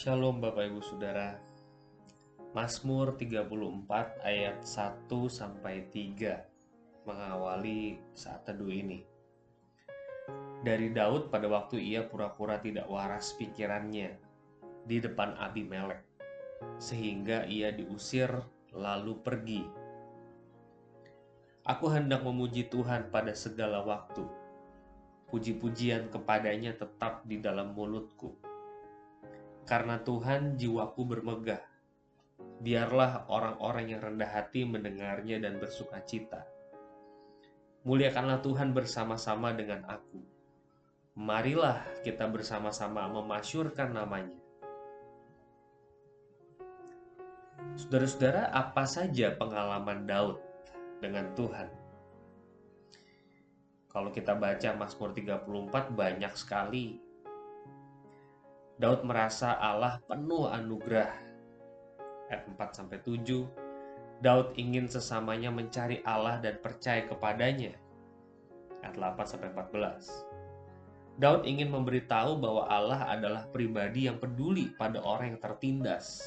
Shalom Bapak Ibu Saudara. Mazmur 34 ayat 1 sampai 3 mengawali saat teduh ini. Dari Daud pada waktu ia pura-pura tidak waras pikirannya di depan Abimelek sehingga ia diusir lalu pergi. Aku hendak memuji Tuhan pada segala waktu. Puji-pujian kepadanya tetap di dalam mulutku. Karena Tuhan jiwaku bermegah biarlah orang-orang yang rendah hati mendengarnya dan bersuka cita. Muliakanlah Tuhan bersama-sama dengan aku. Marilah kita bersama-sama memasyurkan namanya. Saudara-saudara, apa saja pengalaman Daud dengan Tuhan? Kalau kita baca Mazmur 34 banyak sekali. Daud merasa Allah penuh anugerah ayat 4 sampai 7. Daud ingin sesamanya mencari Allah dan percaya kepadanya. Ayat 8 sampai 14. Daud ingin memberitahu bahwa Allah adalah pribadi yang peduli pada orang yang tertindas.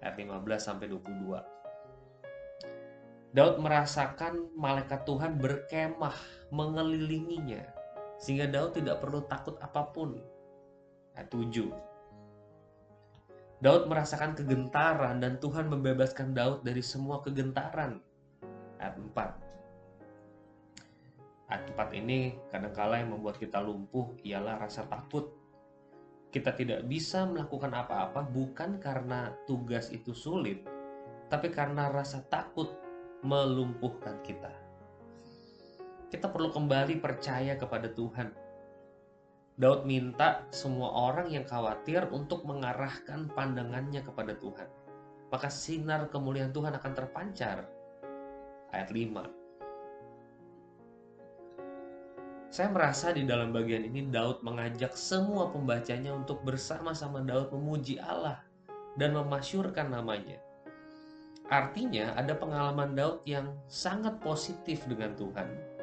Ayat 15 sampai 22. Daud merasakan malaikat Tuhan berkemah mengelilinginya sehingga Daud tidak perlu takut apa pun. Ayat 7 Daud merasakan kegentaran dan Tuhan membebaskan Daud dari semua kegentaran. Ayat 4. Ayat 4 ini kadangkala yang membuat kita lumpuh ialah rasa takut. Kita tidak bisa melakukan apa-apa bukan karena tugas itu sulit, tapi karena rasa takut melumpuhkan kita. Kita perlu kembali percaya kepada Tuhan Daud minta semua orang yang khawatir untuk mengarahkan pandangannya kepada Tuhan. Maka sinar kemuliaan Tuhan akan terpancar. Ayat 5. Saya merasa di dalam bagian ini Daud mengajak semua pembacanya untuk bersama-sama Daud memuji Allah dan memasyurkan namanya. Artinya ada pengalaman Daud yang sangat positif dengan Tuhan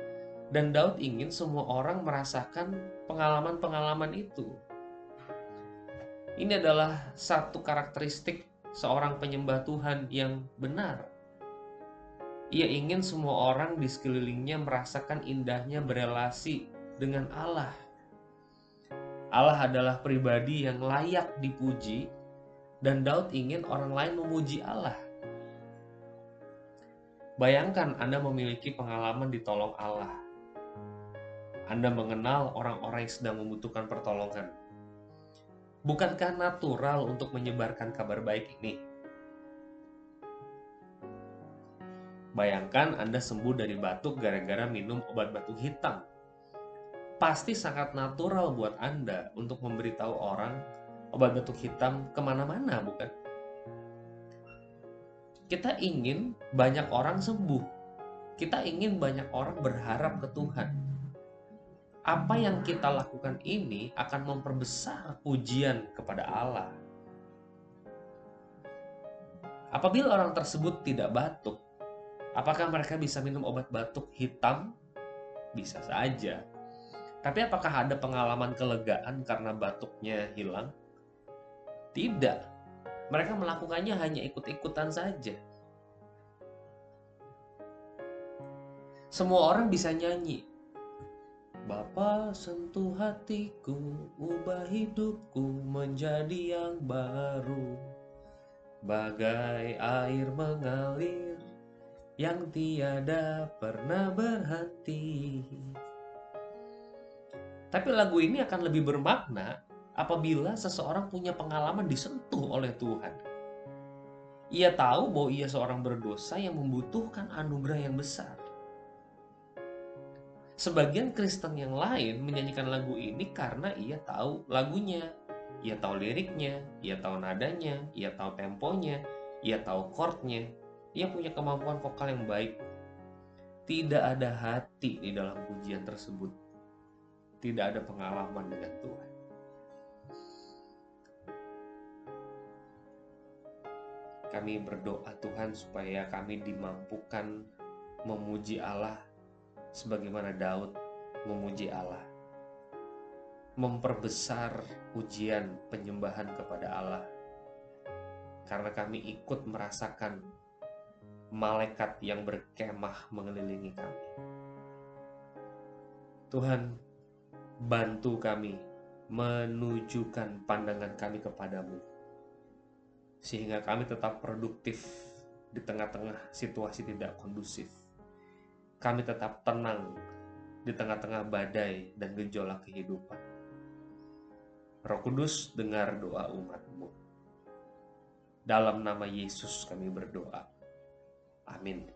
dan Daud ingin semua orang merasakan pengalaman-pengalaman itu. Ini adalah satu karakteristik seorang penyembah Tuhan yang benar. Ia ingin semua orang di sekelilingnya merasakan indahnya berelasi dengan Allah. Allah adalah pribadi yang layak dipuji, dan Daud ingin orang lain memuji Allah. Bayangkan Anda memiliki pengalaman ditolong Allah anda mengenal orang-orang yang sedang membutuhkan pertolongan. Bukankah natural untuk menyebarkan kabar baik ini? Bayangkan Anda sembuh dari batuk gara-gara minum obat batuk hitam. Pasti sangat natural buat Anda untuk memberitahu orang obat batuk hitam ke mana-mana, bukan? Kita ingin banyak orang sembuh. Kita ingin banyak orang berharap ke Tuhan apa yang kita lakukan ini akan memperbesar pujian kepada Allah. Apabila orang tersebut tidak batuk, apakah mereka bisa minum obat batuk hitam? Bisa saja. Tapi apakah ada pengalaman kelegaan karena batuknya hilang? Tidak. Mereka melakukannya hanya ikut-ikutan saja. Semua orang bisa nyanyi, Bapa sentuh hatiku, ubah hidupku menjadi yang baru. Bagai air mengalir yang tiada pernah berhenti. Tapi lagu ini akan lebih bermakna apabila seseorang punya pengalaman disentuh oleh Tuhan. Ia tahu bahwa ia seorang berdosa yang membutuhkan anugerah yang besar Sebagian Kristen yang lain menyanyikan lagu ini karena ia tahu lagunya, ia tahu liriknya, ia tahu nadanya, ia tahu temponya, ia tahu chordnya, ia punya kemampuan vokal yang baik. Tidak ada hati di dalam pujian tersebut. Tidak ada pengalaman dengan Tuhan. Kami berdoa Tuhan supaya kami dimampukan memuji Allah sebagaimana Daud memuji Allah. memperbesar ujian penyembahan kepada Allah. Karena kami ikut merasakan malaikat yang berkemah mengelilingi kami. Tuhan, bantu kami menunjukkan pandangan kami kepadamu, sehingga kami tetap produktif di tengah-tengah situasi tidak kondusif. Kami tetap tenang di tengah-tengah badai dan gejolak kehidupan. Roh Kudus, dengar doa umatmu. Dalam nama Yesus kami berdoa. Amin.